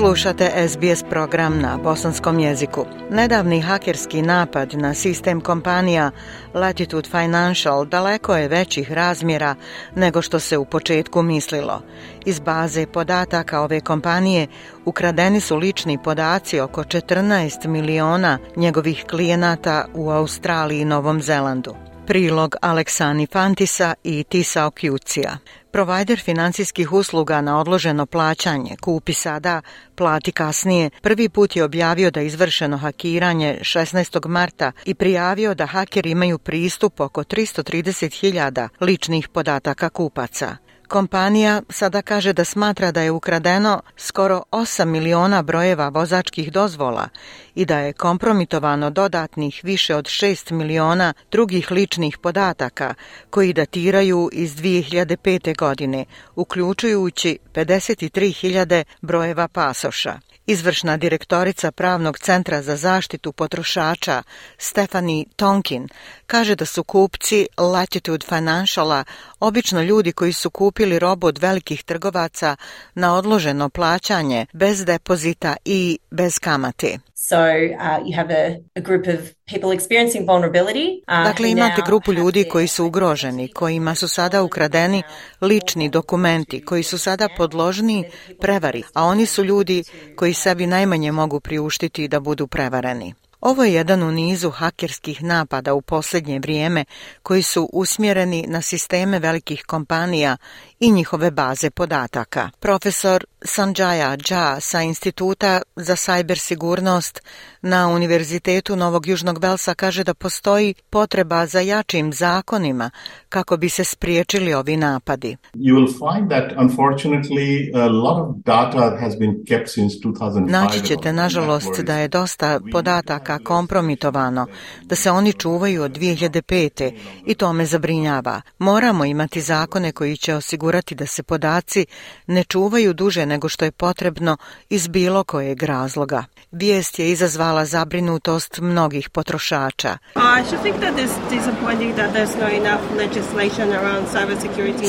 Slušate SBS program na bosanskom jeziku. Nedavni hakerski napad na sistem kompanija Latitude Financial daleko je većih razmjera nego što se u početku mislilo. Iz baze podataka ove kompanije ukradeni su lični podaci oko 14 miliona njegovih klijenata u Australiji i Novom Zelandu. Prilog Aleksani Fantisa i Tisa Okjucija. Provider financijskih usluga na odloženo plaćanje, kupi sada, plati kasnije, prvi put je objavio da je izvršeno hakiranje 16. marta i prijavio da hakeri imaju pristup oko 330.000 ličnih podataka kupaca. Kompanija sada kaže da smatra da je ukradeno skoro 8 miliona brojeva vozačkih dozvola i da je kompromitovano dodatnih više od 6 miliona drugih ličnih podataka koji datiraju iz 2005. godine, uključujući 53.000 brojeva pasoša. Izvršna direktorica Pravnog centra za zaštitu potrošača Stefani Tonkin kaže da su kupci Latitude Financiala obično ljudi koji su kupili robu od velikih trgovaca na odloženo plaćanje bez depozita i bez kamate. So, uh, you have a, a group of people experiencing vulnerability. Uh, dakle, imate grupu ljudi koji su ugroženi, kojima su sada ukradeni lični dokumenti, koji su sada podložni prevari, a oni su ljudi koji sebi najmanje mogu priuštiti da budu prevareni. Ovo je jedan u nizu hakerskih napada u posljednje vrijeme koji su usmjereni na sisteme velikih kompanija i njihove baze podataka. Profesor Sanjaya Jha sa Instituta za sajbersigurnost na Univerzitetu Novog Južnog Velsa kaže da postoji potreba za jačim zakonima kako bi se spriječili ovi napadi. You will find that unfortunately a lot of data has been kept since 2005. Naći ćete, nažalost, da je dosta podataka kompromitovano, da se oni čuvaju od 2005. i to me zabrinjava. Moramo imati zakone koji će osigurati osigurati da se podaci ne čuvaju duže nego što je potrebno iz bilo kojeg razloga. Vijest je izazvala zabrinutost mnogih potrošača.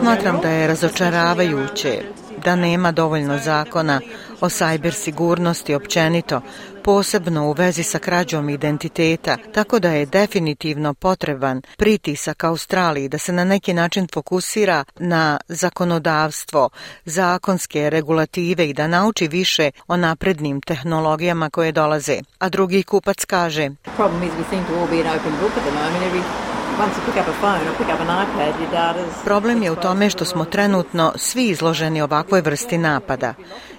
Smatram da je razočaravajuće da nema dovoljno zakona o sajber sigurnosti općenito, posebno u vezi sa krađom identiteta, tako da je definitivno potreban pritisak Australiji da se na neki način fokusira na zakonodavstvo, zakonske regulative i da nauči više o naprednim tehnologijama koje dolaze. A drugi kupac kaže... Problem is we seem to all be an open book at the moment. Every Problem je u tome što smo trenutno svi izloženi ovakvoj vrsti napada.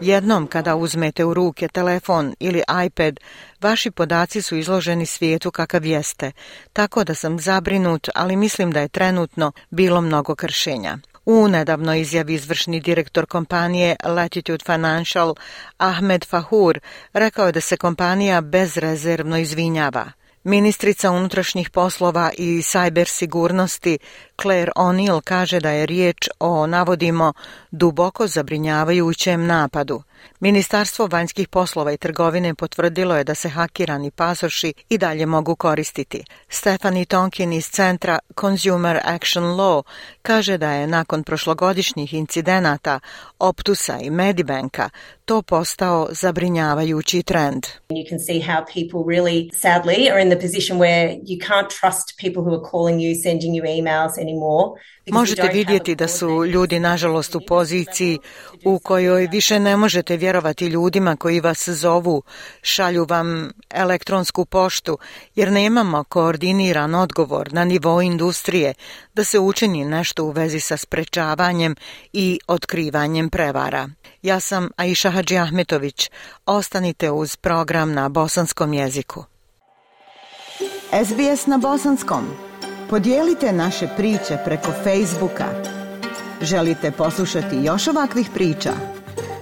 Jednom kada uzmete u ruke telefon ili iPad, vaši podaci su izloženi svijetu kakav jeste, tako da sam zabrinut, ali mislim da je trenutno bilo mnogo kršenja. U nedavno izjavi izvršni direktor kompanije Latitude Financial Ahmed Fahur rekao je da se kompanija bezrezervno izvinjava. Ministrica unutrašnjih poslova i sajber sigurnosti Claire O'Neill kaže da je riječ o, navodimo, duboko zabrinjavajućem napadu – Ministarstvo vanjskih poslova i trgovine potvrdilo je da se hakirani pasoši i dalje mogu koristiti. Stephanie Tonkin iz centra Consumer Action Law kaže da je nakon prošlogodišnjih incidenata Optusa i Medibanka to postao zabrinjavajući trend. You can see how people really sadly are in the position where you can't trust people who are calling you, sending you emails anymore. Možete vidjeti da su ljudi nažalost u poziciji u kojoj više ne možete možete vjerovati ljudima koji vas zovu, šalju vam elektronsku poštu, jer nemamo koordiniran odgovor na nivou industrije da se učini nešto u vezi sa sprečavanjem i otkrivanjem prevara. Ja sam Aisha Hadži Ahmetović. Ostanite uz program na bosanskom jeziku. SBS na bosanskom. Podijelite naše priče preko Facebooka. Želite poslušati još ovakvih priča?